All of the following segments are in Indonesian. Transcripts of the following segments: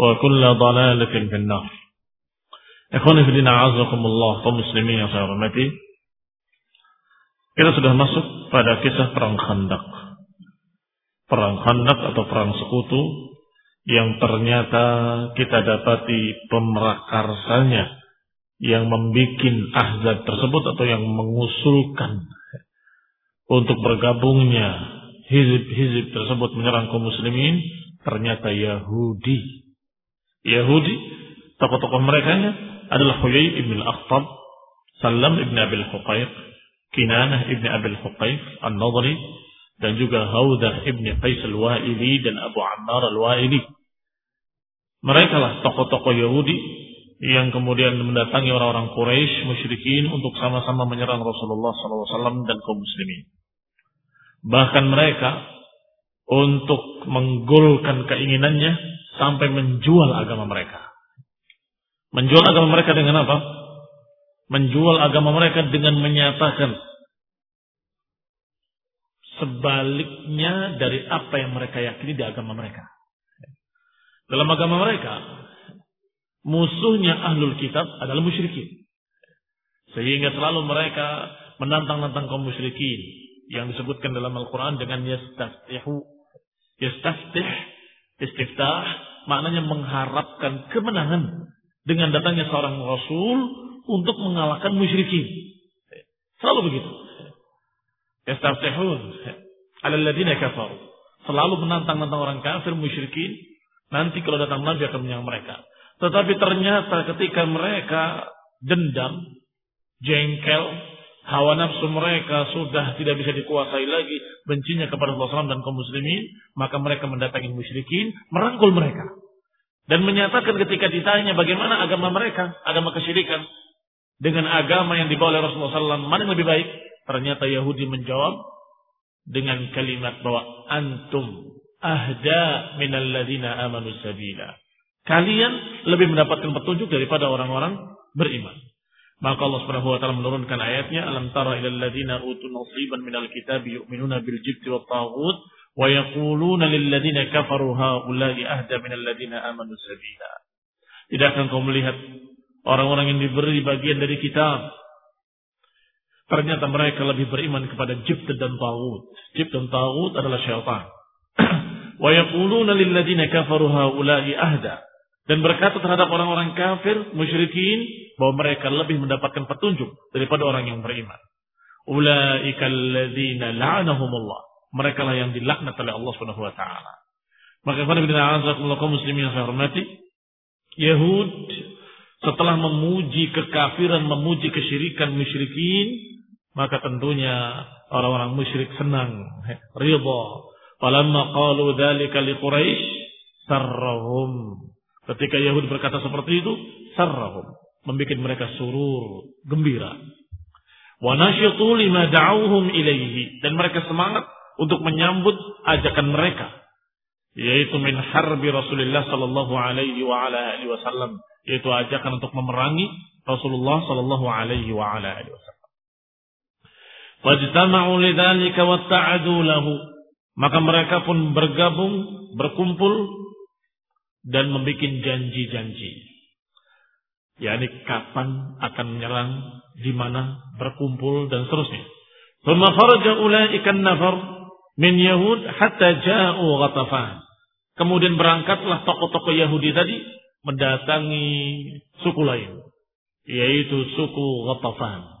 wa kulla dalalatin finnar. Ikhwani fillah azakumullah kaum muslimin yang saya. Kita sudah masuk pada kisah perang Khandak. Perang Khandak atau perang sekutu yang ternyata kita dapati pemerakarsanya yang membuat ahzab tersebut atau yang mengusulkan untuk bergabungnya hizib-hizib tersebut menyerang kaum muslimin ternyata Yahudi Yahudi, tokoh-tokoh mereka adalah Huyai ibn al-Akhtab, Salam ibn Abil Huqaiq, Kinanah ibn Abil Huqaiq, An-Nadri, dan juga Haudah ibn Qais al-Wa'ili dan Abu Ammar al-Wa'ili. Mereka lah tokoh-tokoh Yahudi yang kemudian mendatangi orang-orang Quraisy musyrikin untuk sama-sama menyerang Rasulullah SAW dan kaum muslimin. Bahkan mereka untuk menggolkan keinginannya sampai menjual agama mereka. Menjual agama mereka dengan apa? Menjual agama mereka dengan menyatakan sebaliknya dari apa yang mereka yakini di agama mereka. Dalam agama mereka, musuhnya ahlul kitab adalah musyrikin. Sehingga selalu mereka menantang-nantang kaum musyrikin yang disebutkan dalam Al-Quran dengan yastaftihu. Yastaftih, istiftah, maknanya mengharapkan kemenangan dengan datangnya seorang rasul untuk mengalahkan musyrikin. Selalu begitu. Yastaftihun ala alladziina kafaru. Selalu menantang-nantang orang kafir musyrikin. Nanti kalau datang Nabi akan menyerang mereka. Tetapi ternyata ketika mereka dendam, jengkel, hawa nafsu mereka sudah tidak bisa dikuasai lagi, bencinya kepada Allah SAW dan kaum muslimin, maka mereka mendatangi musyrikin, merangkul mereka. Dan menyatakan ketika ditanya bagaimana agama mereka, agama kesyirikan, dengan agama yang dibawa oleh Rasulullah SAW, mana yang lebih baik? Ternyata Yahudi menjawab dengan kalimat bahwa antum ahda minal ladina amanu sabila. Kalian lebih mendapatkan petunjuk daripada orang-orang beriman. Maka Allah Subhanahu wa taala menurunkan ayatnya, "Alam tara ilal ladina utu nasiban minal kitab yu'minuna bil jibti wat taghut wa yaquluna lil ladina kafaru haula'i ahda minal ladina amanu sabila." Tidakkah kau melihat orang-orang yang diberi bagian dari kitab Ternyata mereka lebih beriman kepada jibt dan tagut. Jibt dan tagut adalah syaitan. Wa yaquluna lil ladina kafaru haula'i ahda. Dan berkata terhadap orang-orang kafir, musyrikin, bahwa mereka lebih mendapatkan petunjuk daripada orang yang beriman. La'anahumullah. Mereka lah yang dilaknat oleh Allah Subhanahu wa taala. Maka kepada bin kaum muslimin yang saya hormati, Yahud setelah memuji kekafiran, memuji kesyirikan musyrikin, maka tentunya orang-orang musyrik senang, ridha. Falamma qalu dzalika li Quraisy sarrahum. Ketika Yahudi berkata seperti itu, sarrahum, membuat mereka surur, gembira. Wa nasyitu lima da'awhum ilaihi dan mereka semangat untuk menyambut ajakan mereka yaitu min harbi Rasulullah sallallahu alaihi wa ala alihi wasallam yaitu ajakan untuk memerangi Rasulullah sallallahu alaihi wa ala alihi wasallam. Fajtama'u lidzalika lahu. Maka mereka pun bergabung, berkumpul dan membuat janji-janji. yakni kapan akan menyerang, di mana berkumpul dan seterusnya. Thumma kharaja ulaika nafar min Yahud hatta ja'u Ghatafan. Kemudian berangkatlah tokoh-tokoh Yahudi tadi mendatangi suku lain, yaitu suku Ghatafan.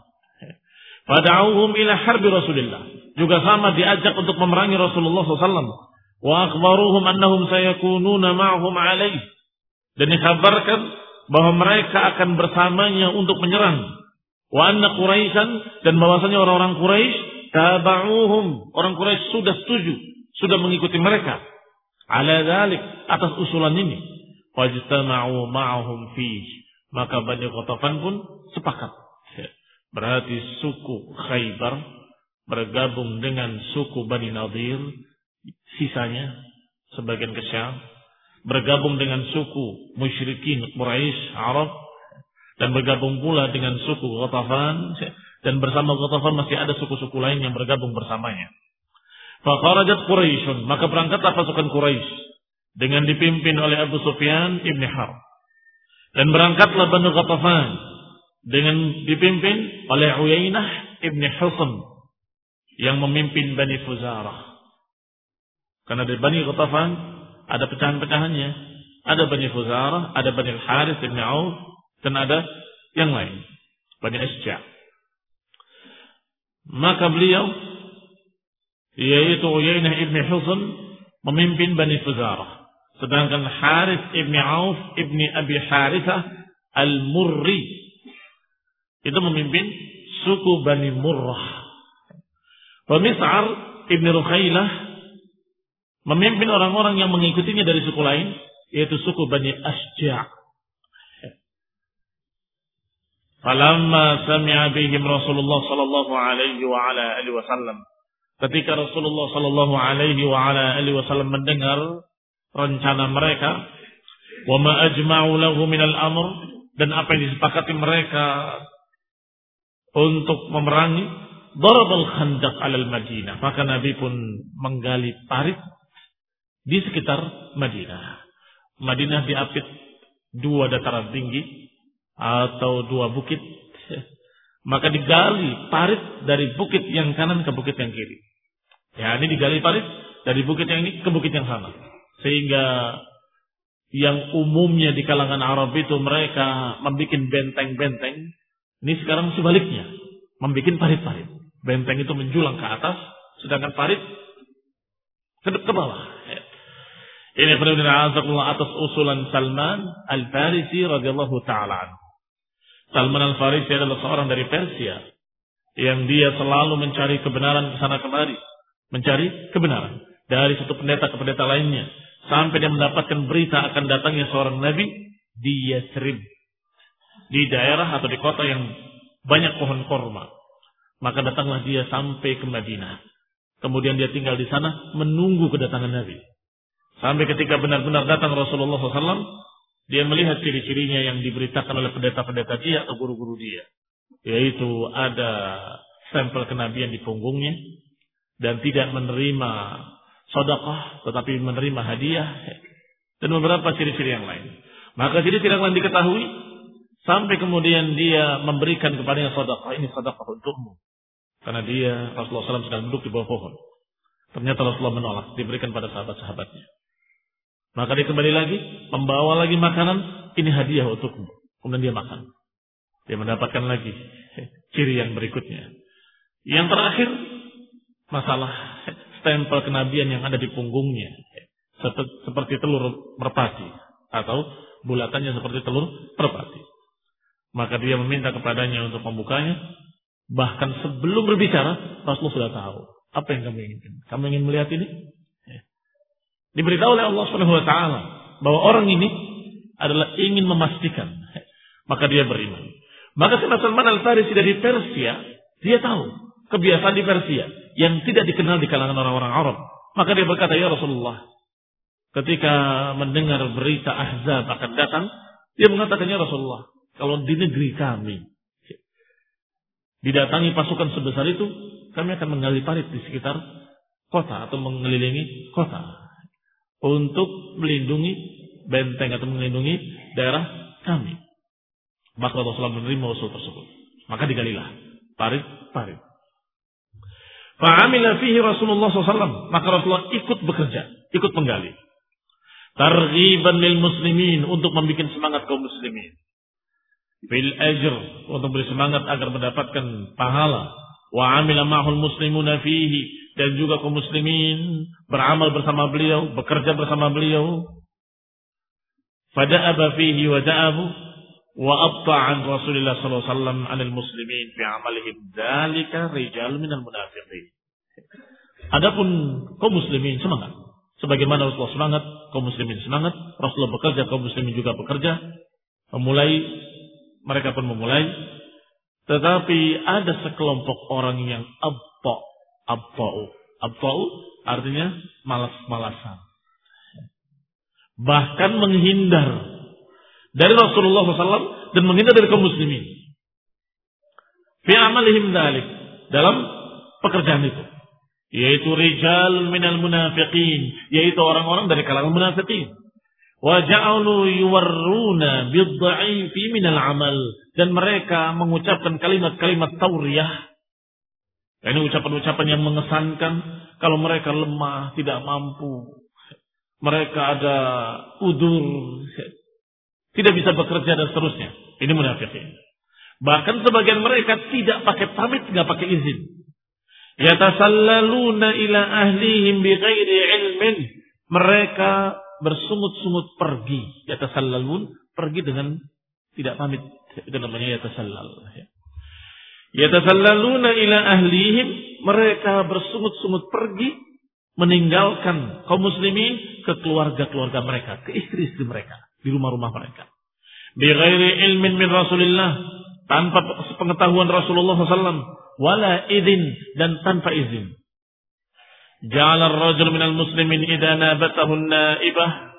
Fada'uhum ila harbi Rasulullah Juga sama diajak untuk memerangi Rasulullah SAW. Wa akhbaruhum annahum sayakununa ma'hum alaih. Dan dikabarkan bahwa mereka akan bersamanya untuk menyerang. Wa anna Quraisyan dan bahwasanya orang-orang Quraisy taba'uhum. Orang Quraisy sudah setuju, sudah mengikuti mereka. Ala dhalik, atas usulan ini. Fajtama'u ma'ahum fi. Maka Bani Qatafan pun sepakat. Berarti suku Khaybar bergabung dengan suku Bani Nadir. Sisanya, sebagian ke Syam. Bergabung dengan suku musyrikin Quraisy Arab. Dan bergabung pula dengan suku Qatafan dan bersama Ghatafan masih ada suku-suku lain yang bergabung bersamanya. Fakharajat Quraisyun, maka berangkatlah pasukan Quraisy dengan dipimpin oleh Abu Sufyan ibn Harb. Dan berangkatlah Banu Ghatafan dengan dipimpin oleh Uyainah ibn Husn yang memimpin Bani Fuzarah. Karena di Bani Ghatafan ada pecahan-pecahannya. Ada Bani Fuzarah, ada Bani Al-Harith ibn Auf, dan ada yang lain. Bani Asja' Maka beliau yaitu Uyainah ibn Husn memimpin Bani Fuzarah. Sedangkan Harith ibn Auf ibn Abi Harithah al-Murri itu memimpin suku Bani Murrah. Pemisar ibn Rukhailah memimpin orang-orang yang mengikutinya dari suku lain yaitu suku Bani Asja' Falamma sami'a bihim Rasulullah sallallahu alaihi wa ala alihi wasallam. Ketika Rasulullah sallallahu alaihi wa ala alihi wasallam mendengar rencana mereka, wa ma ajma'u lahu min al-amr dan apa yang disepakati mereka untuk memerangi darabal khandaq alal Madinah. Maka Nabi pun menggali parit di sekitar Madinah. Madinah diapit dua dataran tinggi atau dua bukit, maka digali parit dari bukit yang kanan ke bukit yang kiri. Ya, ini digali parit dari bukit yang ini ke bukit yang sana. Sehingga yang umumnya di kalangan Arab itu mereka membuat benteng-benteng. Ini sekarang sebaliknya. Membuat parit-parit. Benteng itu menjulang ke atas. Sedangkan parit ke, ke bawah. Ini benar atas usulan Salman Al-Farisi radhiyallahu taala Salman Al-Farisi adalah seorang dari Persia yang dia selalu mencari kebenaran ke sana kemari, mencari kebenaran dari satu pendeta ke pendeta lainnya sampai dia mendapatkan berita akan datangnya seorang nabi di Yathrib di daerah atau di kota yang banyak pohon korma. Maka datanglah dia sampai ke Madinah. Kemudian dia tinggal di sana menunggu kedatangan Nabi. Sampai ketika benar-benar datang Rasulullah SAW, dia melihat ciri-cirinya yang diberitakan oleh pendeta-pendeta dia atau guru-guru dia. Yaitu ada stempel kenabian di punggungnya. Dan tidak menerima sodakoh tetapi menerima hadiah. Dan beberapa ciri-ciri yang lain. Maka ciri-ciri yang lain diketahui. Sampai kemudian dia memberikan kepadanya sodakoh. Ini sodakoh untukmu. Karena dia Rasulullah SAW sedang duduk di bawah pohon. Ternyata Rasulullah menolak. Diberikan pada sahabat-sahabatnya. Maka dia kembali lagi, membawa lagi makanan, ini hadiah untukmu. Kemudian dia makan. Dia mendapatkan lagi ciri yang berikutnya. Yang terakhir, masalah stempel kenabian yang ada di punggungnya. Seperti telur merpati. Atau bulatannya seperti telur merpati. Maka dia meminta kepadanya untuk membukanya. Bahkan sebelum berbicara, Rasulullah sudah tahu. Apa yang kamu inginkan? Kamu ingin melihat ini? Diberitahu oleh Allah Subhanahu wa taala bahwa orang ini adalah ingin memastikan. Maka dia beriman. Maka Sayyidina Salman Al-Farisi dari Persia, dia tahu kebiasaan di Persia yang tidak dikenal di kalangan orang-orang Arab. Maka dia berkata, "Ya Rasulullah, ketika mendengar berita Ahzab akan datang, dia mengatakan, "Ya Rasulullah, kalau di negeri kami didatangi pasukan sebesar itu, kami akan menggali parit di sekitar kota atau mengelilingi kota untuk melindungi benteng atau melindungi daerah kami. Maka Rasulullah menerima usul tersebut. Maka digalilah parit-parit. Fa'amila fihi Rasulullah SAW. Maka Rasulullah ikut bekerja, ikut menggali. Targhiban lil muslimin untuk membuat semangat kaum muslimin bil ajr untuk beri semangat agar mendapatkan pahala wa amila ma'hul muslimuna fihi dan juga kaum muslimin beramal bersama beliau bekerja bersama beliau. Fada'aba fihi wa da'abu wa abta'an Rasulullah sallallahu alaihi wasallam 'anil muslimin fi 'amalihim. Dzalika rijal minal munafiqin. Adapun kaum muslimin semangat. Sebagaimana Rasulullah semangat kaum muslimin semangat. Rasulullah bekerja kaum muslimin juga bekerja. Memulai mereka pun memulai. Tetapi ada sekelompok orang yang abba, abba'u. Abba'u artinya malas-malasan. Bahkan menghindar dari Rasulullah SAW dan menghindar dari kaum muslimin. Fi amalihim dalik. Dalam pekerjaan itu. Yaitu rijal minal munafiqin. Yaitu orang-orang dari kalangan munafiqin. Waja'alu yuwarruna bidda'ifi minal amal. Dan mereka mengucapkan kalimat-kalimat tauriyah. Ini ucapan-ucapan yang mengesankan. Kalau mereka lemah, tidak mampu. Mereka ada udur. Tidak bisa bekerja dan seterusnya. Ini munafikin. Bahkan sebagian mereka tidak pakai pamit, tidak pakai izin. Yatasallaluna ila ahlihim bighairi ilmin. Mereka bersungut-sungut pergi. Yatasallalun, pergi dengan tidak pamit. Itu namanya yatasallal. Yatasallaluna ila ahlihim, mereka bersungut-sungut pergi meninggalkan kaum muslimin ke keluarga-keluarga mereka, ke istri-istri mereka, di rumah-rumah mereka. Bighairi ilmin min Rasulillah, tanpa pengetahuan Rasulullah SAW, wala izin dan tanpa izin. Ja'ala ar-rajul minal muslimin idana nabatahu an-naibah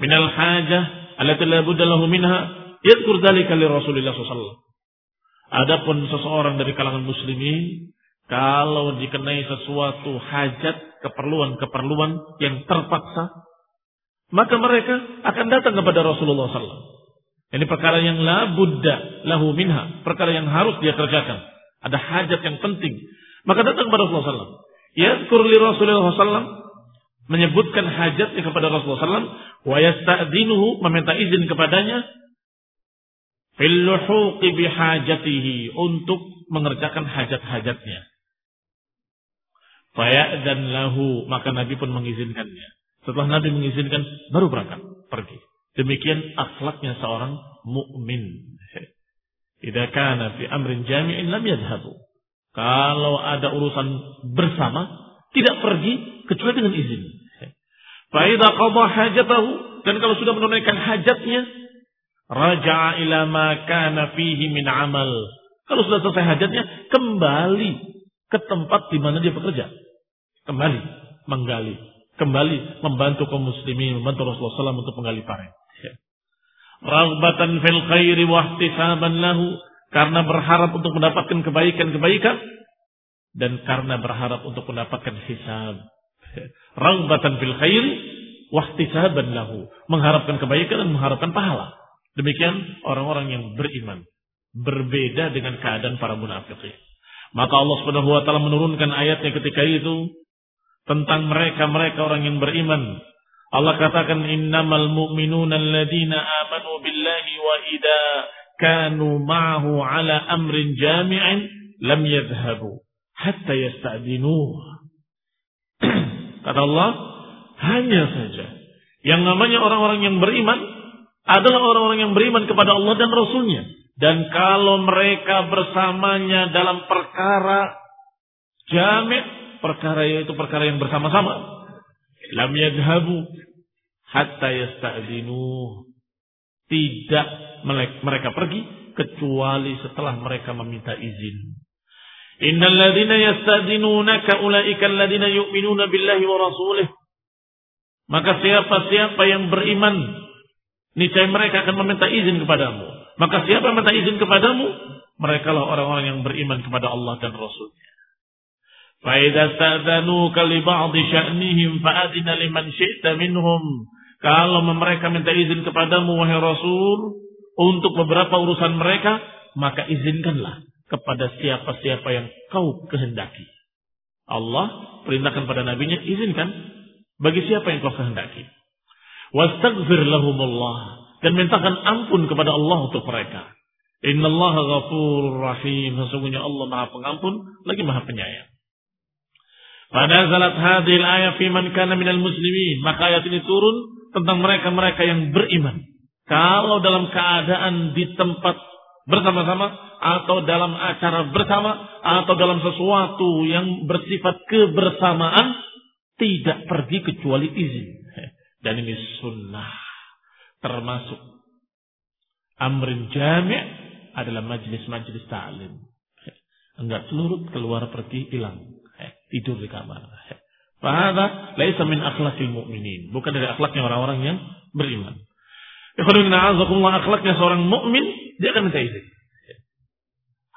minal hajah allati la budda lahu minha yadhkur dhalika li Rasulillah sallallahu Adapun seseorang dari kalangan muslimin kalau dikenai sesuatu hajat, keperluan-keperluan yang terpaksa, maka mereka akan datang kepada Rasulullah SAW. Ini perkara yang la buddha lahu minha, perkara yang harus dia kerjakan. Ada hajat yang penting. Maka datang kepada Rasulullah SAW. Yadkur li Rasulullah SAW menyebutkan hajatnya kepada Rasulullah SAW wa yasta'dinuhu meminta izin kepadanya fil luhuqi bihajatihi untuk mengerjakan hajat-hajatnya. dan lahu maka Nabi pun mengizinkannya. Setelah Nabi mengizinkan baru berangkat pergi. Demikian akhlaknya seorang mukmin. Idza kana fi amrin jami'in lam yadhhabu. Kalau ada urusan bersama, tidak pergi kecuali dengan izin. Fa'idha qadha hajatahu dan kalau sudah menunaikan hajatnya, raja'a ila ma kana fihi min amal. Kalau sudah selesai hajatnya, kembali ke tempat di mana dia bekerja. Kembali menggali, kembali membantu kaum muslimin, membantu Rasulullah SAW untuk menggali paret. Ragbatan fil khairi wa lahu karena berharap untuk mendapatkan kebaikan-kebaikan dan karena berharap untuk mendapatkan hisab. Ragbatan fil khair wahtisaban lahu, mengharapkan kebaikan dan mengharapkan pahala. Demikian orang-orang yang beriman, berbeda dengan keadaan para munafikin. Maka Allah Subhanahu wa taala menurunkan ayatnya ketika itu tentang mereka-mereka orang yang beriman. Allah katakan innamal mu'minuna alladziina amanu billahi wa idza kanu ma'ahu ala amrin jami'in lam yadhhabu hatta yasta'dinuh. Kata Allah, hanya saja yang namanya orang-orang yang beriman adalah orang-orang yang beriman kepada Allah dan Rasulnya. Dan kalau mereka bersamanya dalam perkara jamek, perkara yaitu perkara yang bersama-sama. Lam yadhabu hatta yasta'zinu. Tidak mereka pergi kecuali setelah mereka meminta izin. Innal ladzina yasta'dinunaka ulaika alladziina yu'minuna billahi wa rasulih. Maka siapa-siapa yang beriman, Niscaya mereka akan meminta izin kepadamu. Maka siapa yang minta izin kepadamu? Mereka lah orang-orang yang beriman kepada Allah dan Rasulnya. Faidah kali sya'nihim fa'adina liman syi'ta minhum. Kalau mereka minta izin kepadamu, wahai Rasul, untuk beberapa urusan mereka, maka izinkanlah kepada siapa-siapa yang kau kehendaki. Allah perintahkan pada nabinya, izinkan bagi siapa yang kau kehendaki. Wastaghfir lahumullah dan mintakan ampun kepada Allah untuk mereka. Innallaha ghafurur rahim. Sesungguhnya Allah Maha Pengampun lagi Maha Penyayang. Pada zalat hadil ayat fi man kana minal muslimin. Maka ayat ini turun tentang mereka-mereka yang beriman. Kalau dalam keadaan di tempat bersama-sama atau dalam acara bersama atau dalam sesuatu yang bersifat kebersamaan tidak pergi kecuali izin. Dan ini sunnah termasuk amrin jami' adalah majlis-majlis ta'lim. Enggak seluruh keluar pergi hilang tidur di kamar. Fahada laisa min akhlakil mu'minin. Bukan dari akhlaknya orang-orang yang beriman. Akhlaknya seorang mukmin dia akan minta izin.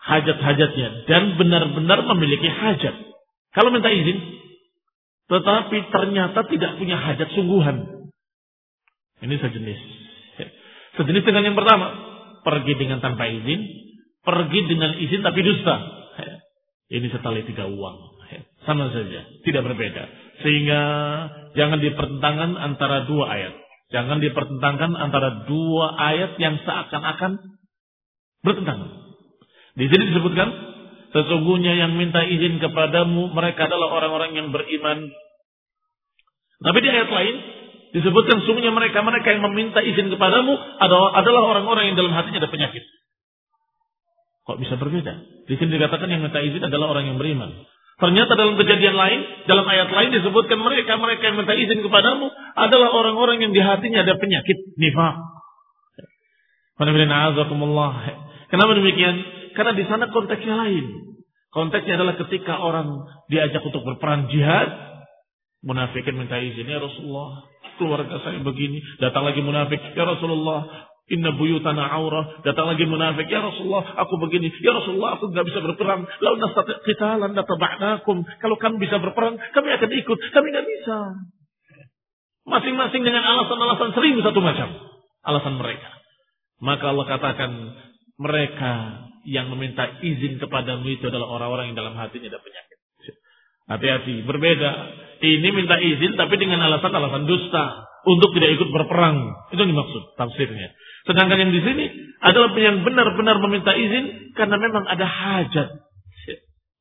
Hajat-hajatnya dan benar-benar memiliki hajat. Kalau minta izin, tetapi ternyata tidak punya hajat sungguhan. Ini sejenis. Sejenis dengan yang pertama. Pergi dengan tanpa izin. Pergi dengan izin tapi dusta. Ini setali tiga uang. Sama saja, tidak berbeda. Sehingga jangan dipertentangkan antara dua ayat. Jangan dipertentangkan antara dua ayat yang seakan-akan bertentangan. Di sini disebutkan, sesungguhnya yang minta izin kepadamu, mereka adalah orang-orang yang beriman. Tapi di ayat lain, disebutkan sesungguhnya mereka-mereka yang meminta izin kepadamu adalah orang-orang yang dalam hatinya ada penyakit. Kok bisa berbeda? Di sini dikatakan yang minta izin adalah orang yang beriman. Ternyata dalam kejadian lain, dalam ayat lain disebutkan mereka mereka yang minta izin kepadamu adalah orang-orang yang di hatinya ada penyakit nifak. Kenapa demikian? Karena di sana konteksnya lain. Konteksnya adalah ketika orang diajak untuk berperang jihad, munafikin minta izin ya Rasulullah, keluarga saya begini, datang lagi munafik, ya Rasulullah, Inna buyutana aurah. Datang lagi munafik. Ya Rasulullah, aku begini. Ya Rasulullah, aku nggak bisa berperang. Lau nastati qitalan. Kalau kami bisa berperang, kami akan ikut. Kami nggak bisa. Masing-masing dengan alasan-alasan seribu satu macam. Alasan mereka. Maka Allah katakan, mereka yang meminta izin kepadamu itu adalah orang-orang yang dalam hatinya ada penyakit. Hati-hati, berbeda. Ini minta izin tapi dengan alasan-alasan dusta untuk tidak ikut berperang. Itu yang dimaksud tafsirnya. Sedangkan yang di sini adalah yang benar-benar meminta izin karena memang ada hajat.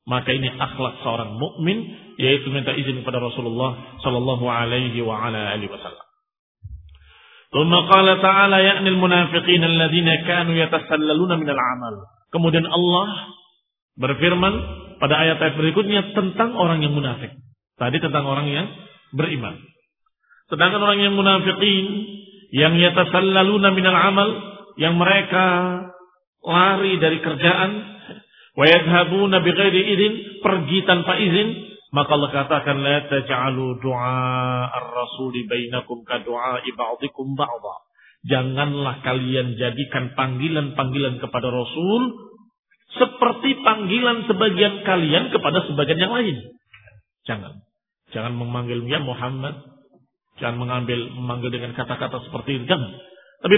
Maka ini akhlak seorang mukmin yaitu minta izin kepada Rasulullah sallallahu alaihi wa ala alihi wasallam. ثم قال تعالى يأني المنافقين الذين كانوا يتسللون من العمل. Kemudian Allah berfirman pada ayat-ayat berikutnya tentang orang yang munafik. Tadi tentang orang yang beriman. Sedangkan orang yang munafikin yang yatasallaluna minal amal yang mereka lari dari kerjaan wa yadhhabuna bighairi idin pergi tanpa izin maka Allah katakan la taj'alu du'a ar-rasuli bainakum ka du'a ba'dikum ba'dha janganlah kalian jadikan panggilan-panggilan kepada Rasul seperti panggilan sebagian kalian kepada sebagian yang lain jangan jangan memanggil ya Muhammad Jangan mengambil memanggil dengan kata-kata seperti itu. Jangan. Tapi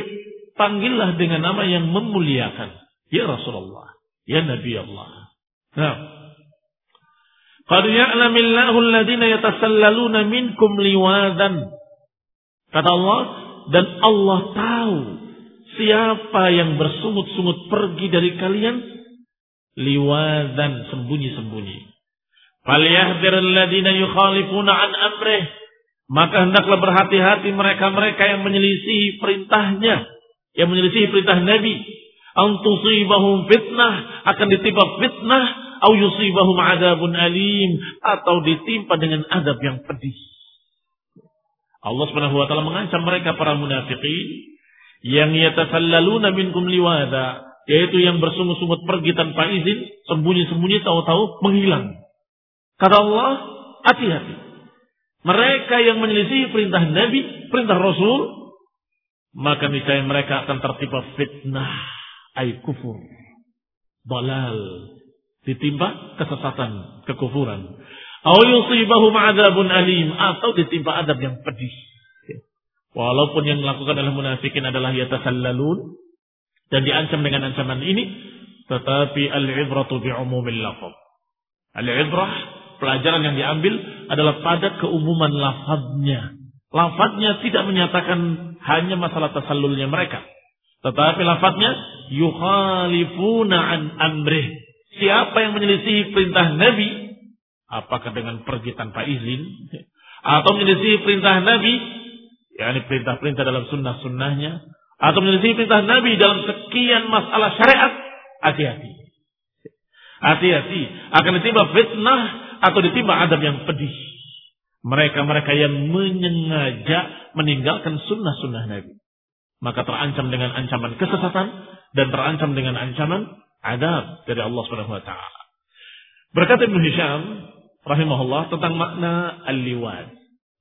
panggillah dengan nama yang memuliakan. Ya Rasulullah. Ya Nabi Allah. Nah. Qad ya'lamillahu alladhina yatasallaluna minkum liwadan. Kata Allah. Dan Allah tahu siapa yang bersungut-sungut pergi dari kalian liwadan sembunyi-sembunyi. Falyahdhir alladhina yukhalifuna an amrih. Maka hendaklah berhati-hati mereka-mereka yang menyelisihi perintahnya. yang menyelisih perintah Nabi, antusibahum fitnah. Akan ditimpa fitnah, au yusibahum adabun alim. Atau ditimpa dengan adab yang pedih. Allah Subhanahu wa taala mengancam mereka para munafikin yang yatasallaluna minkum liwada, yaitu yang bersungut-sungut pergi tanpa izin, sembunyi-sembunyi tahu-tahu menghilang. Kata Allah, hati-hati. Mereka yang menyelisih perintah Nabi, perintah Rasul, maka niscaya mereka akan tertimpa fitnah ay kufur balal ditimpa kesesatan kekufuran alim atau ditimpa adab yang pedih walaupun yang melakukan adalah munafikin adalah yatasallalun dan diancam dengan ancaman ini tetapi al-ibratu bi umumil lafaz al-ibrah pelajaran yang diambil adalah pada keumuman lafaznya lafaznya tidak menyatakan hanya masalah tasallulnya mereka. Tetapi lafadznya yukhalifuna an amrih. Siapa yang menyelisih perintah Nabi, apakah dengan pergi tanpa izin atau menyelisih perintah Nabi, yakni perintah-perintah dalam sunnah-sunnahnya, atau menyelisih perintah Nabi dalam sekian masalah syariat, hati-hati. Hati-hati, akan ditimpa fitnah atau ditimpa adab yang pedih. Mereka-mereka yang menyengaja meninggalkan sunnah-sunnah Nabi. Maka terancam dengan ancaman kesesatan dan terancam dengan ancaman adab dari Allah Subhanahu wa taala. Berkata Ibnu Hisham rahimahullah tentang makna al-liwad.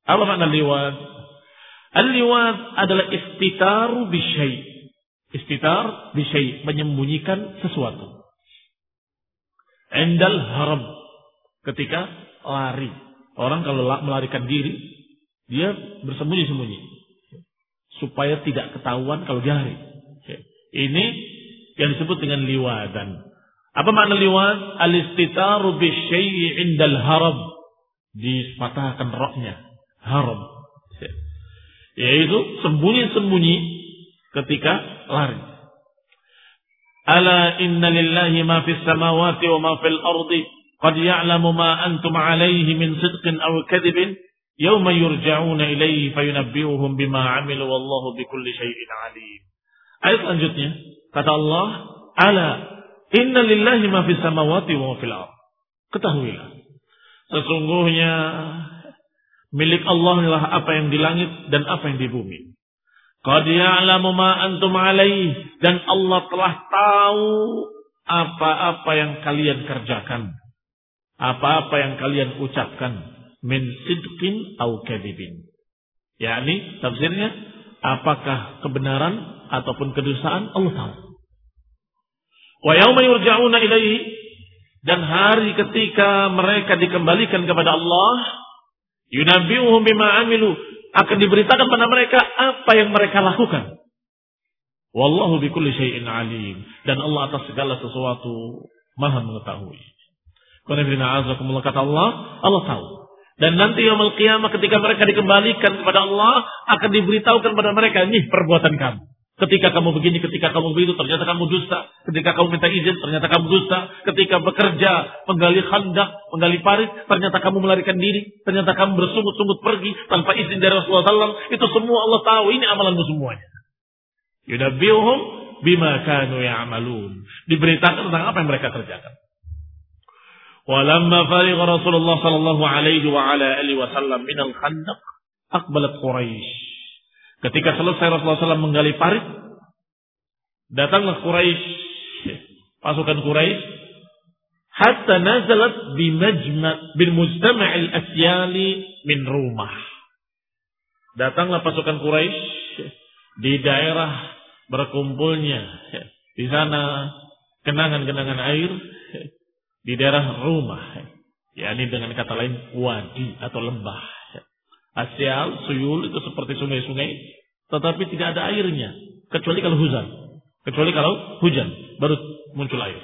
Apa makna al-liwad? Al-liwad adalah istitaru bisyai. Istitar bisyai, menyembunyikan sesuatu. Endal haram ketika lari Orang kalau melarikan diri, dia bersembunyi-sembunyi. Supaya tidak ketahuan kalau dia lari. Ini yang disebut dengan liwadan. Apa makna liwad? Al-istitaru bisyai'i indal harab. Dipatahkan roknya. Harab. Yaitu sembunyi-sembunyi ketika lari. Ala inna lillahi ma fis samawati wa ma fil ardi qad ya'lamu ma antum alaihi min sidqin aw kadhibin yauma yurja'una ilaihi fayunabbi'uhum bima 'amilu wallahu bikulli shayin 'alim. Ayat selanjutnya kata Allah, "Ala inna lillahi ma fis samawati wa ma fil ardi. Ketahuilah, sesungguhnya milik Allah adalah apa yang di langit dan apa yang di bumi. Qad ya'lamu ma antum alaih dan Allah telah tahu apa-apa yang kalian kerjakan. Apa-apa yang kalian ucapkan. Min sidqin au kadibin. yakni tafsirnya apakah kebenaran ataupun kedustaan Allah tahu. Wa yauma yurja'una ilaihi dan hari ketika mereka dikembalikan kepada Allah yunabbi'uhum bima amilu akan diberitakan pada mereka apa yang mereka lakukan. Wallahu bikulli syai'in alim dan Allah atas segala sesuatu Maha mengetahui. Kata Allah, Allah tahu. Dan nanti yaumul qiyamah ketika mereka dikembalikan kepada Allah akan diberitahukan kepada mereka, ini perbuatan kamu. Ketika kamu begini, ketika kamu begitu, ternyata kamu dusta. Ketika kamu minta izin, ternyata kamu dusta. Ketika bekerja, menggali khandak, menggali parit, ternyata kamu melarikan diri. Ternyata kamu bersungut-sungut pergi tanpa izin dari Rasulullah SAW. Itu semua Allah tahu. Ini amalanmu semuanya. Yudabbiuhum bima kanu ya'malun. Diberitakan tentang apa yang mereka kerjakan. Walamma farigha Rasulullah sallallahu alaihi wa ala alihi wasallam min al-khandaq aqbalat Quraisy. Ketika selesai Rasulullah SAW menggali parit, datanglah Quraisy, pasukan Quraisy, hatta nazalat bi majma' bil mujtama' al-asyali min rumah. Datanglah pasukan Quraisy di daerah berkumpulnya di sana kenangan-kenangan air di daerah rumah. yakni dengan kata lain wadi atau lembah. Asyal, suyul itu seperti sungai-sungai, tetapi tidak ada airnya kecuali kalau hujan. Kecuali kalau hujan baru muncul air.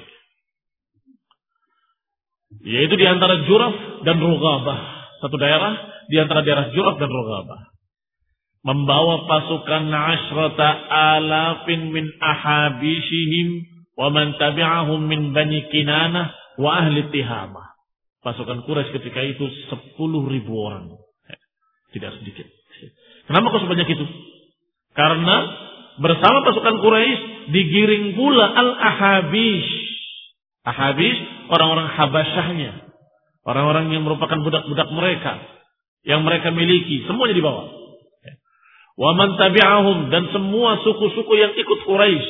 Yaitu di antara Juraf dan Rugabah. Satu daerah di antara daerah Juraf dan Rugabah. Membawa pasukan ashrata alafin min ahabishihim wa man tabi'ahum min bani kinanah wa ahli tihamah. Pasukan Quraisy ketika itu sepuluh ribu orang. Tidak sedikit. Kenapa kok sebanyak itu? Karena bersama pasukan Quraisy digiring pula al-Ahabish. Ahabish orang-orang Habasyahnya. Orang-orang yang merupakan budak-budak mereka yang mereka miliki, semuanya dibawa. Wa man tabi'ahum dan semua suku-suku yang ikut Quraisy,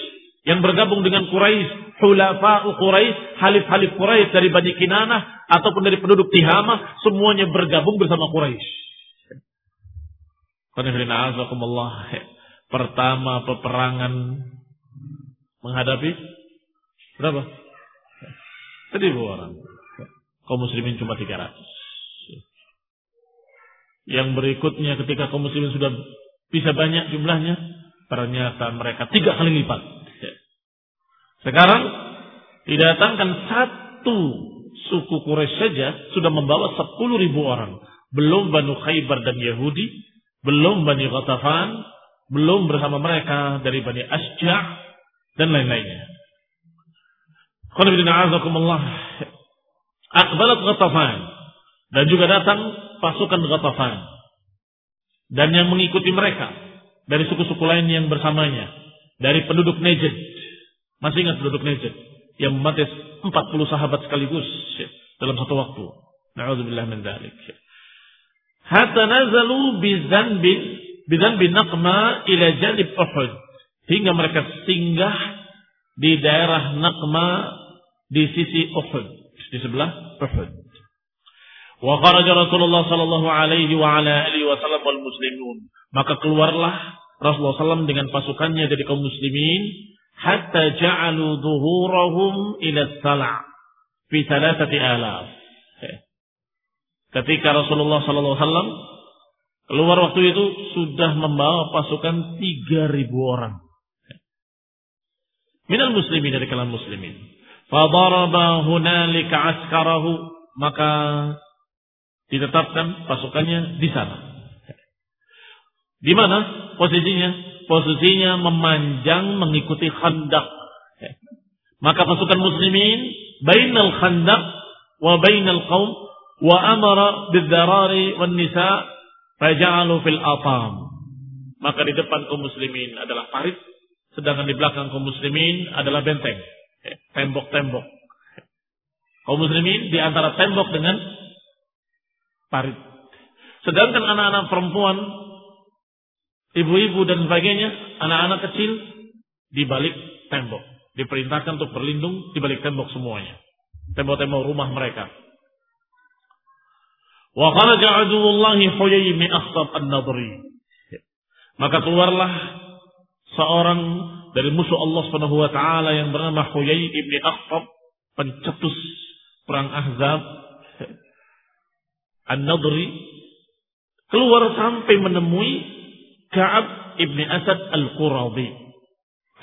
yang bergabung dengan Quraisy, hulafa'u Quraisy, halif-halif Quraisy dari Bani Kinanah ataupun dari penduduk Tihama, semuanya bergabung bersama Quraisy. Pertama peperangan menghadapi berapa? Seribu orang. Kaum muslimin cuma 300. Yang berikutnya ketika kaum muslimin sudah bisa banyak jumlahnya, ternyata mereka tiga kali lipat. Sekarang didatangkan satu suku Quraisy saja sudah membawa 10 ribu orang. Belum Banu Khaybar dan Yahudi, belum Bani Ghatafan, belum bersama mereka dari Bani Asja' dan lain-lainnya. Akbalat Ghatafan. Dan juga datang pasukan Ghatafan. Dan yang mengikuti mereka dari suku-suku lain yang bersamanya. Dari penduduk Najd. Masih ingat penduduk Najd? Yang mematis 40 sahabat sekaligus dalam satu waktu. Na'udzubillah min dzalik hatta nazalu bizanbin bizanbin naqma ila janib Uhud. Hingga mereka singgah di daerah Naqma di sisi Uhud di sebelah Uhud. Wa kharaja Rasulullah sallallahu alaihi wa ala alihi wasallam wal muslimun. Maka keluarlah Rasulullah SAW dengan pasukannya dari kaum muslimin hatta ja'alu dhuhurahum ila sala' fi thalathati alaf ketika Rasulullah SAW keluar waktu itu sudah membawa pasukan 3000 orang. Minal muslimin dari kalangan muslimin. Fadaraba hunalika askarahu maka ditetapkan pasukannya di sana. Di mana posisinya? Posisinya memanjang mengikuti khandak maka pasukan muslimin bainal khandak wa bainal qaum wa amara bidzarari wan nisa faja'alu fil atam maka di depan kaum muslimin adalah parit sedangkan di belakang kaum muslimin adalah benteng, tembok-tembok. Kaum muslimin di antara tembok dengan parit. Sedangkan anak-anak perempuan, ibu-ibu dan sebagainya, anak-anak kecil di balik tembok. Diperintahkan untuk berlindung di balik tembok semuanya. Tembok-tembok rumah mereka. Wa kharaja aduwullahi min Akhtab an-Nadri. Maka keluarlah seorang dari musuh Allah Subhanahu wa taala yang bernama Huyai ibni Akhtab, pencetus perang Ahzab An-Nadri keluar sampai menemui Ka'ab ibni Asad Al-Quradi.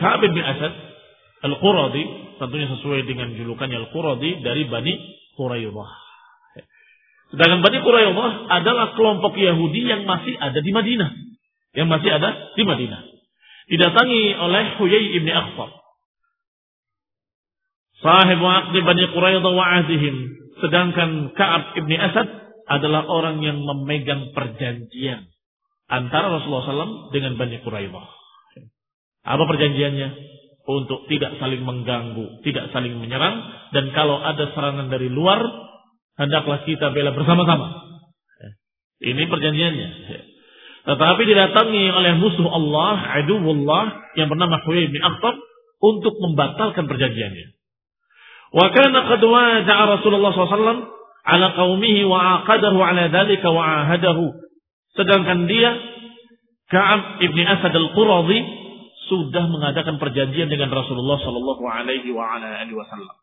Ka'ab ibni Asad Al-Quradi tentunya sesuai dengan julukannya Al-Quradi dari Bani Quraidah. Sedangkan Bani Quraidah adalah kelompok Yahudi yang masih ada di Madinah. Yang masih ada di Madinah didatangi oleh Huyai ibni Akhtar. Sahib waqti Bani Quraidah wa ahdihim. Sedangkan Ka'ab ibni Asad adalah orang yang memegang perjanjian antara Rasulullah SAW dengan Bani Quraidah. Apa perjanjiannya? Untuk tidak saling mengganggu, tidak saling menyerang, dan kalau ada serangan dari luar, hendaklah kita bela bersama-sama. Ini perjanjiannya. Tetapi didatangi oleh musuh Allah, aduwullah yang bernama Huyai bin Akhtab untuk membatalkan perjanjiannya. Wa kana qad waja'a Rasulullah SAW ala qaumihi wa aqadahu ala dhalika wa ahadahu. Sedangkan dia Ka'ab ibni Asad al-Quradi sudah mengadakan perjanjian dengan Rasulullah sallallahu alaihi wasallam.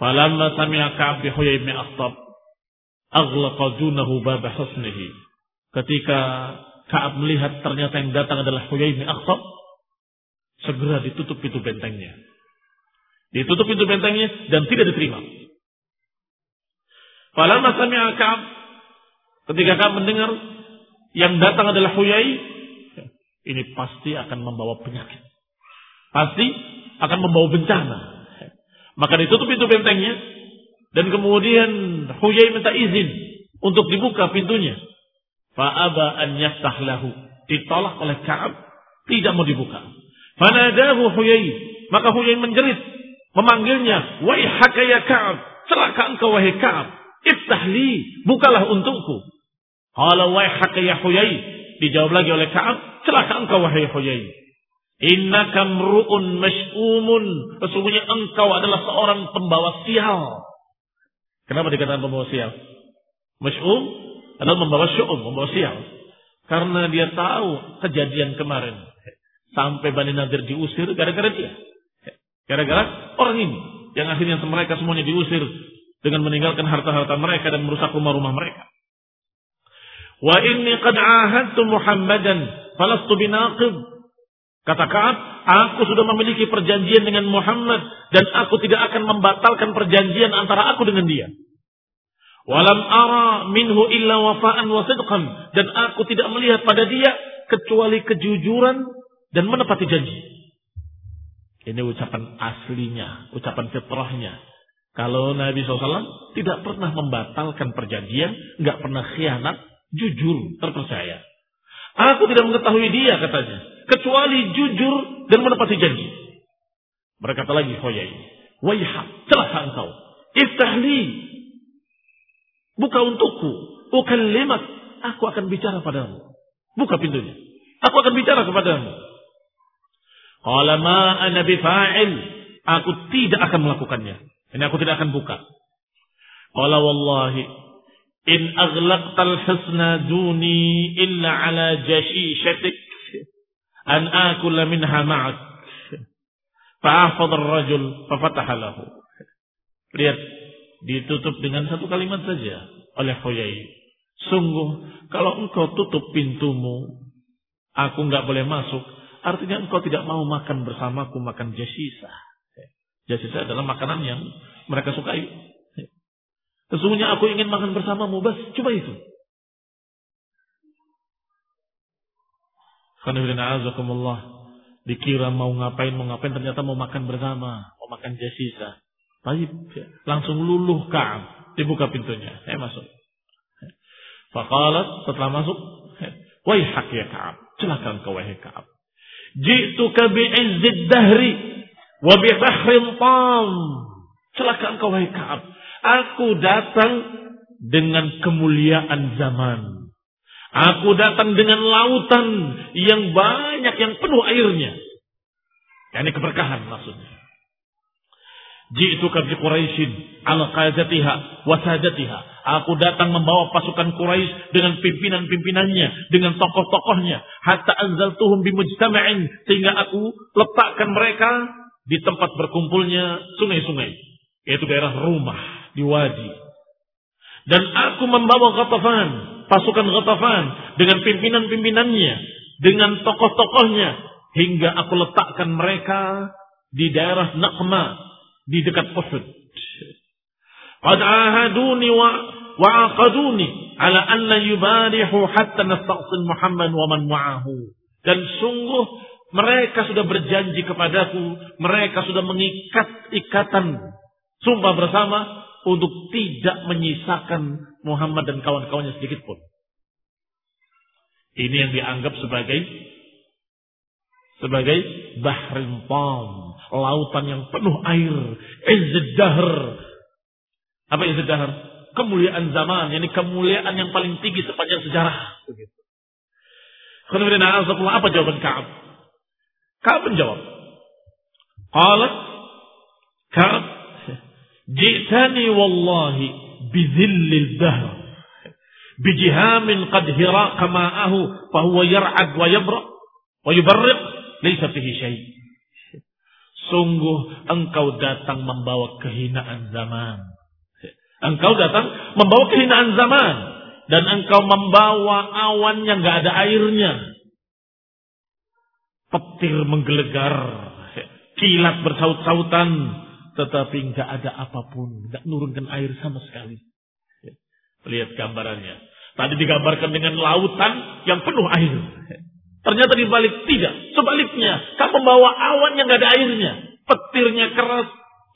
Falamma sami'a Ka'ab bi Huyai bin Akhtab aghlaqa dunahu bab husnihi Ketika Ka'ab melihat ternyata yang datang adalah Huyai bin Akhtab, segera ditutup pintu bentengnya. Ditutup pintu bentengnya dan tidak diterima. Falamma sami'a Ka'ab ketika Ka'ab mendengar yang datang adalah Huyai, ini pasti akan membawa penyakit. Pasti akan membawa bencana. Maka ditutup pintu bentengnya dan kemudian Huyai minta izin untuk dibuka pintunya. Fa'aba an yaftah lahu. Ditolak oleh Ka'ab Tidak mau dibuka. Fanadahu Huyai. Maka Huyai menjerit. Memanggilnya. Waihaka ya Ka'ab. Celaka engkau wahai Ka'ab. Iftahli. Bukalah untukku. Qala waihaka ya Huyai. Dijawab lagi oleh Ka'ab. Celaka engkau wahai Huyai. Inna kamru'un mas'umun. Sesungguhnya engkau adalah seorang pembawa sial. Kenapa dikatakan pembawa sial? Mas'um adalah membawa syu'um, membawa sial. Karena dia tahu kejadian kemarin. Sampai Bani Nadir diusir gara-gara dia. Gara-gara orang ini. Yang akhirnya mereka semuanya diusir. Dengan meninggalkan harta-harta mereka dan merusak rumah-rumah mereka. Wa inni qad ahadtu Muhammadan falastu binaqib. Kata Ka'ab, aku sudah memiliki perjanjian dengan Muhammad dan aku tidak akan membatalkan perjanjian antara aku dengan dia. Walam ara minhu illa wafa'an wa sidqan dan aku tidak melihat pada dia kecuali kejujuran dan menepati janji. Ini ucapan aslinya, ucapan fitrahnya. Kalau Nabi SAW tidak pernah membatalkan perjanjian, nggak pernah khianat, jujur, terpercaya. Aku tidak mengetahui dia katanya, kecuali jujur dan menepati janji. Berkata lagi Hoyai, Waiha, celaka engkau. Iftahli. Buka untukku. Ukallimat. Aku akan bicara padamu. Buka pintunya. Aku akan bicara kepadamu. Qala ma ana. Aku tidak akan melakukannya. Ini aku tidak akan buka. Qala wallahi in aghlaqtal husna duni illa ala jashishatik an akula minha ma'ak. Fa'afad ar-rajul fafataha lahu. Lihat, ditutup dengan satu kalimat saja oleh Huyai. Sungguh, kalau engkau tutup pintumu, aku nggak boleh masuk, Artinya engkau tidak mau makan bersamaku makan jasisa. Jasisa adalah makanan yang mereka sukai. Sesungguhnya aku ingin makan bersamamu, bas, coba itu. Azakumullah. Dikira mau ngapain, mau ngapain, ternyata mau makan bersama, mau makan jasisa. Baik, langsung luluh Ka'ab. Dibuka pintunya, saya masuk. Fakalat setelah masuk, Waihak ya Ka'ab. Celaka engkau wahai Ka'ab. Ji'tuka bi'izzid dahri wa bi bahrin tam. Celaka engkau wahai Ka'ab. Aku datang dengan kemuliaan zaman. Aku datang dengan lautan yang banyak yang penuh airnya. Ini keberkahan maksudnya. Ji'tuka bi Quraisyin ala qadatiha wa sadatiha. Aku datang membawa pasukan Quraisy dengan pimpinan-pimpinannya, dengan tokoh-tokohnya, hatta anzaltuhum bi mujtama'in sehingga aku letakkan mereka di tempat berkumpulnya sungai-sungai, yaitu daerah rumah di wadi. Dan aku membawa Ghatafan, pasukan Ghatafan dengan pimpinan-pimpinannya, dengan tokoh-tokohnya hingga aku letakkan mereka di daerah Naqma di dekat Uhud. Qad ahaduni wa wa'aqaduni ala an la yubarihu hatta nasta'sil Muhammad wa man ma'ahu. Dan sungguh mereka sudah berjanji kepadaku, mereka sudah mengikat ikatan sumpah bersama untuk tidak menyisakan Muhammad dan kawan-kawannya sedikit pun. Ini yang dianggap sebagai sebagai bahrin pam, lautan yang penuh air, izzahr. Apa izzahr? Kemuliaan zaman, ini kemuliaan yang paling tinggi sepanjang sejarah. Begitu. apa jawaban Ka'ab? Ka'ab menjawab. Qalat Ka'ab, Ji'tani wallahi bizillil dahr. Bijihamin qad hiraqa ma'ahu fahuwa yar'ad wa yabra wa yubarriq laysa fihi. Sungguh engkau datang membawa kehinaan zaman. Engkau datang membawa kehinaan zaman. Dan engkau membawa awan yang gak ada airnya. Petir menggelegar. Kilat bersaut-sautan. Tetapi gak ada apa pun. Gak nurunkan air sama sekali. Lihat gambarannya. Tadi digambarkan dengan lautan yang penuh air. Ternyata dibalik tidak. Sebaliknya, kamu membawa awan yang gak ada airnya. Petirnya keras,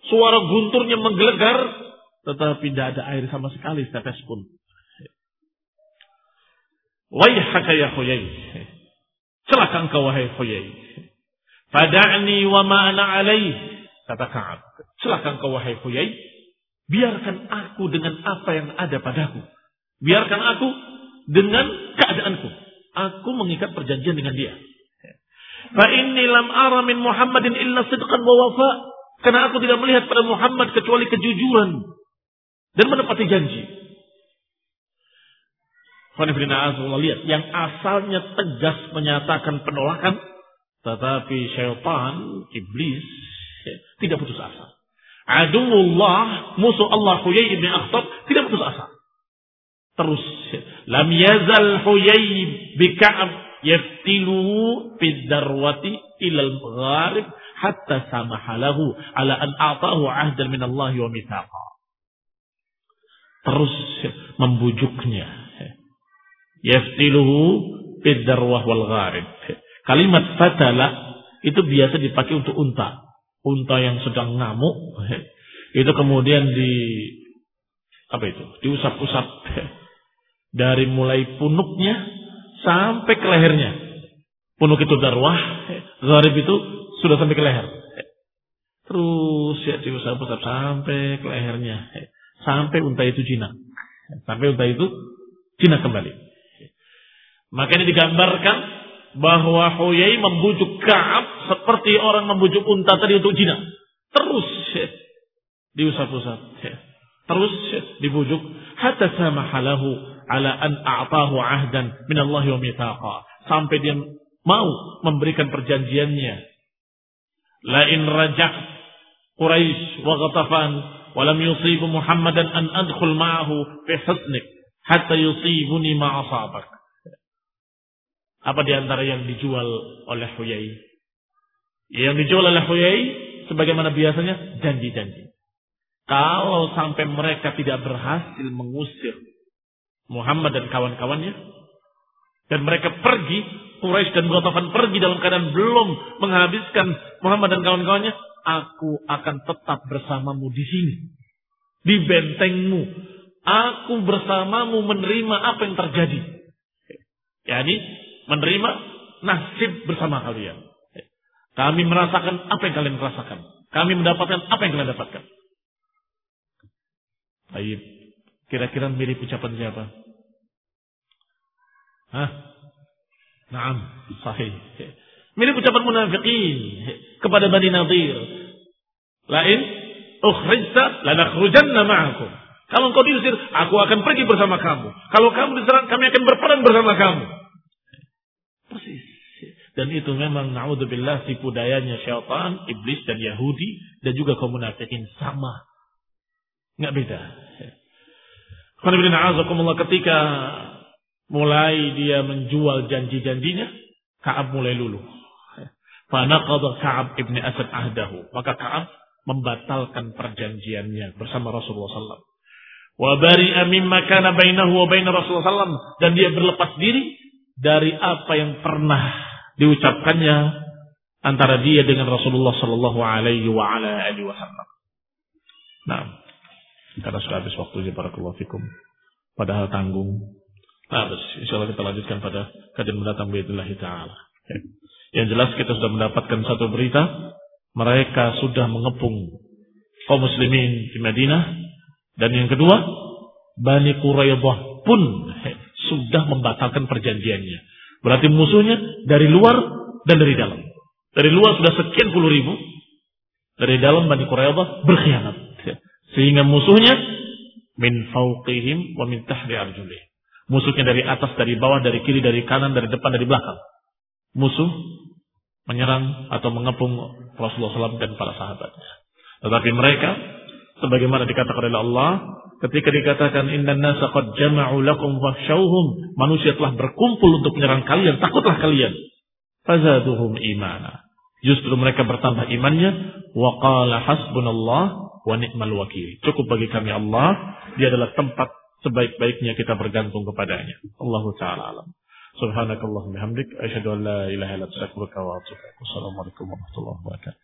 suara gunturnya menggelegar, tetapi tidak ada air sama sekali setetes pun. Waihaka ya khuyai. Celaka engkau wahai Huyai. Fada'ni wa ma'ana alaih. Kata Ka'ab. Celaka engkau wahai Huyai. Biarkan aku dengan apa yang ada padaku. Biarkan aku dengan keadaanku. Aku mengikat perjanjian dengan dia. Fa inni lam ara min Muhammadin illa sidqan wa wafa. Karena aku tidak melihat pada Muhammad kecuali kejujuran dan menepati janji. lihat yang asalnya tegas menyatakan penolakan, tetapi syaitan, iblis tidak putus asa. Adulullah, musuh Allah Huyai ibn Akhtab tidak putus asa. Terus, lam yazal Huyai bi Ka'ab yaftiluhu fid darwati ilal gharib hatta samahalahu ala an a'tahu ahdan min Allah wa mithaqa. Terus membujuknya. Yaftiluhu fid darwah wal gharib. Kalimat fatala itu biasa dipakai untuk unta unta yang sedang ngamuk itu kemudian di apa itu? Diusap-usap. Dari mulai punuknya sampai ke lehernya. Punuk itu darwah garib itu sudah sampai ke leher. Terus ya diusap-usap sampai ke lehernya sampai unta itu jinak. Sampai unta itu jinak kembali. Makanya digambarkan bahwa Huyai membujuk Ka'ab seperti orang membujuk unta tadi untuk jinak. Terus diusap-usap. Ya. Terus ya, dibujuk hatta samahalahu ala an a'tahu ahdan min Allah wa mithaqa. Sampai dia mau memberikan perjanjiannya. La in rajak Quraisy wa Ghatafan wa lam yusibu Muhammadan an adkhul ma'ahu fi husnik hatta yusibuni ma asabak. Apa di antara yang dijual oleh Huyai? Yang dijual oleh Huyai sebagaimana biasanya janji-janji. Kalau sampai mereka tidak berhasil mengusir Muhammad dan kawan-kawannya dan mereka pergi, Quraisy dan Ghatafan pergi dalam keadaan belum menghabiskan Muhammad dan kawan-kawannya, aku akan tetap bersamamu di sini. Di bentengmu. Aku bersamamu menerima apa yang terjadi. Yani menerima nasib bersama kalian. Kami merasakan apa yang kalian rasakan. Kami mendapatkan apa yang kalian dapatkan. Baik. Kira-kira mirip ucapan siapa? Hah? Naam, sahih. Mirip ucapan munafiqin kepada Bani Nadir. Lain, ukhrijta lanakhrujanna ma'akum. Kalau engkau diusir, aku akan pergi bersama kamu. Kalau kamu diserang, kami akan berperang bersama kamu. Persis. Dan itu memang naudzubillah tipu dayanya syaitan, iblis dan Yahudi dan juga kaum munafikin sama. Enggak beda. Ketika mulai dia menjual janji-janjinya, Ka'ab mulai luluh. Fanaqadha Ka'ab ibni Asad ahdahu. Maka Ka'ab membatalkan perjanjiannya bersama Rasulullah SAW. Wa bari'a mimma kana bainahu wa bain Rasulullah SAW. Dan dia berlepas diri dari apa yang pernah diucapkannya antara dia dengan Rasulullah Sallallahu Alaihi Wasallam. Nah, karena sudah habis waktunya para fikum. Padahal tanggung. Nah, insya Allah kita lanjutkan pada kajian mendatang Bismillah Ta'ala. Yang jelas kita sudah mendapatkan satu berita. Mereka sudah mengepung kaum muslimin di Madinah. Dan yang kedua, Bani Quraidah pun sudah membatalkan perjanjiannya. Berarti musuhnya dari luar dan dari dalam. Dari luar sudah sekian puluh ribu. Dari dalam Bani Quraidah berkhianat. Sehingga musuhnya min fauqihim wa min tahri arjulih. Musuhnya dari atas, dari bawah, dari kiri, dari kanan, dari depan, dari belakang. Musuh menyerang atau mengepung Rasulullah SAW dan para sahabatnya. Tetapi mereka, sebagaimana dikatakan oleh Allah, Ketika dikatakan inna nasa qad jama'u lakum fakhshawhum, manusia telah berkumpul untuk menyerang kalian, takutlah kalian. Fazaduhum imana. Justru mereka bertambah imannya wa qala hasbunallah wa ni'mal wakil. Cukup bagi kami Allah, dia adalah tempat sebaik-baiknya kita bergantung kepadanya. Allahu taala alam. Subhanakallah bihamdik asyhadu an la ilaha illa anta astaghfiruka wa atubu. Wassalamualaikum warahmatullahi wabarakatuh.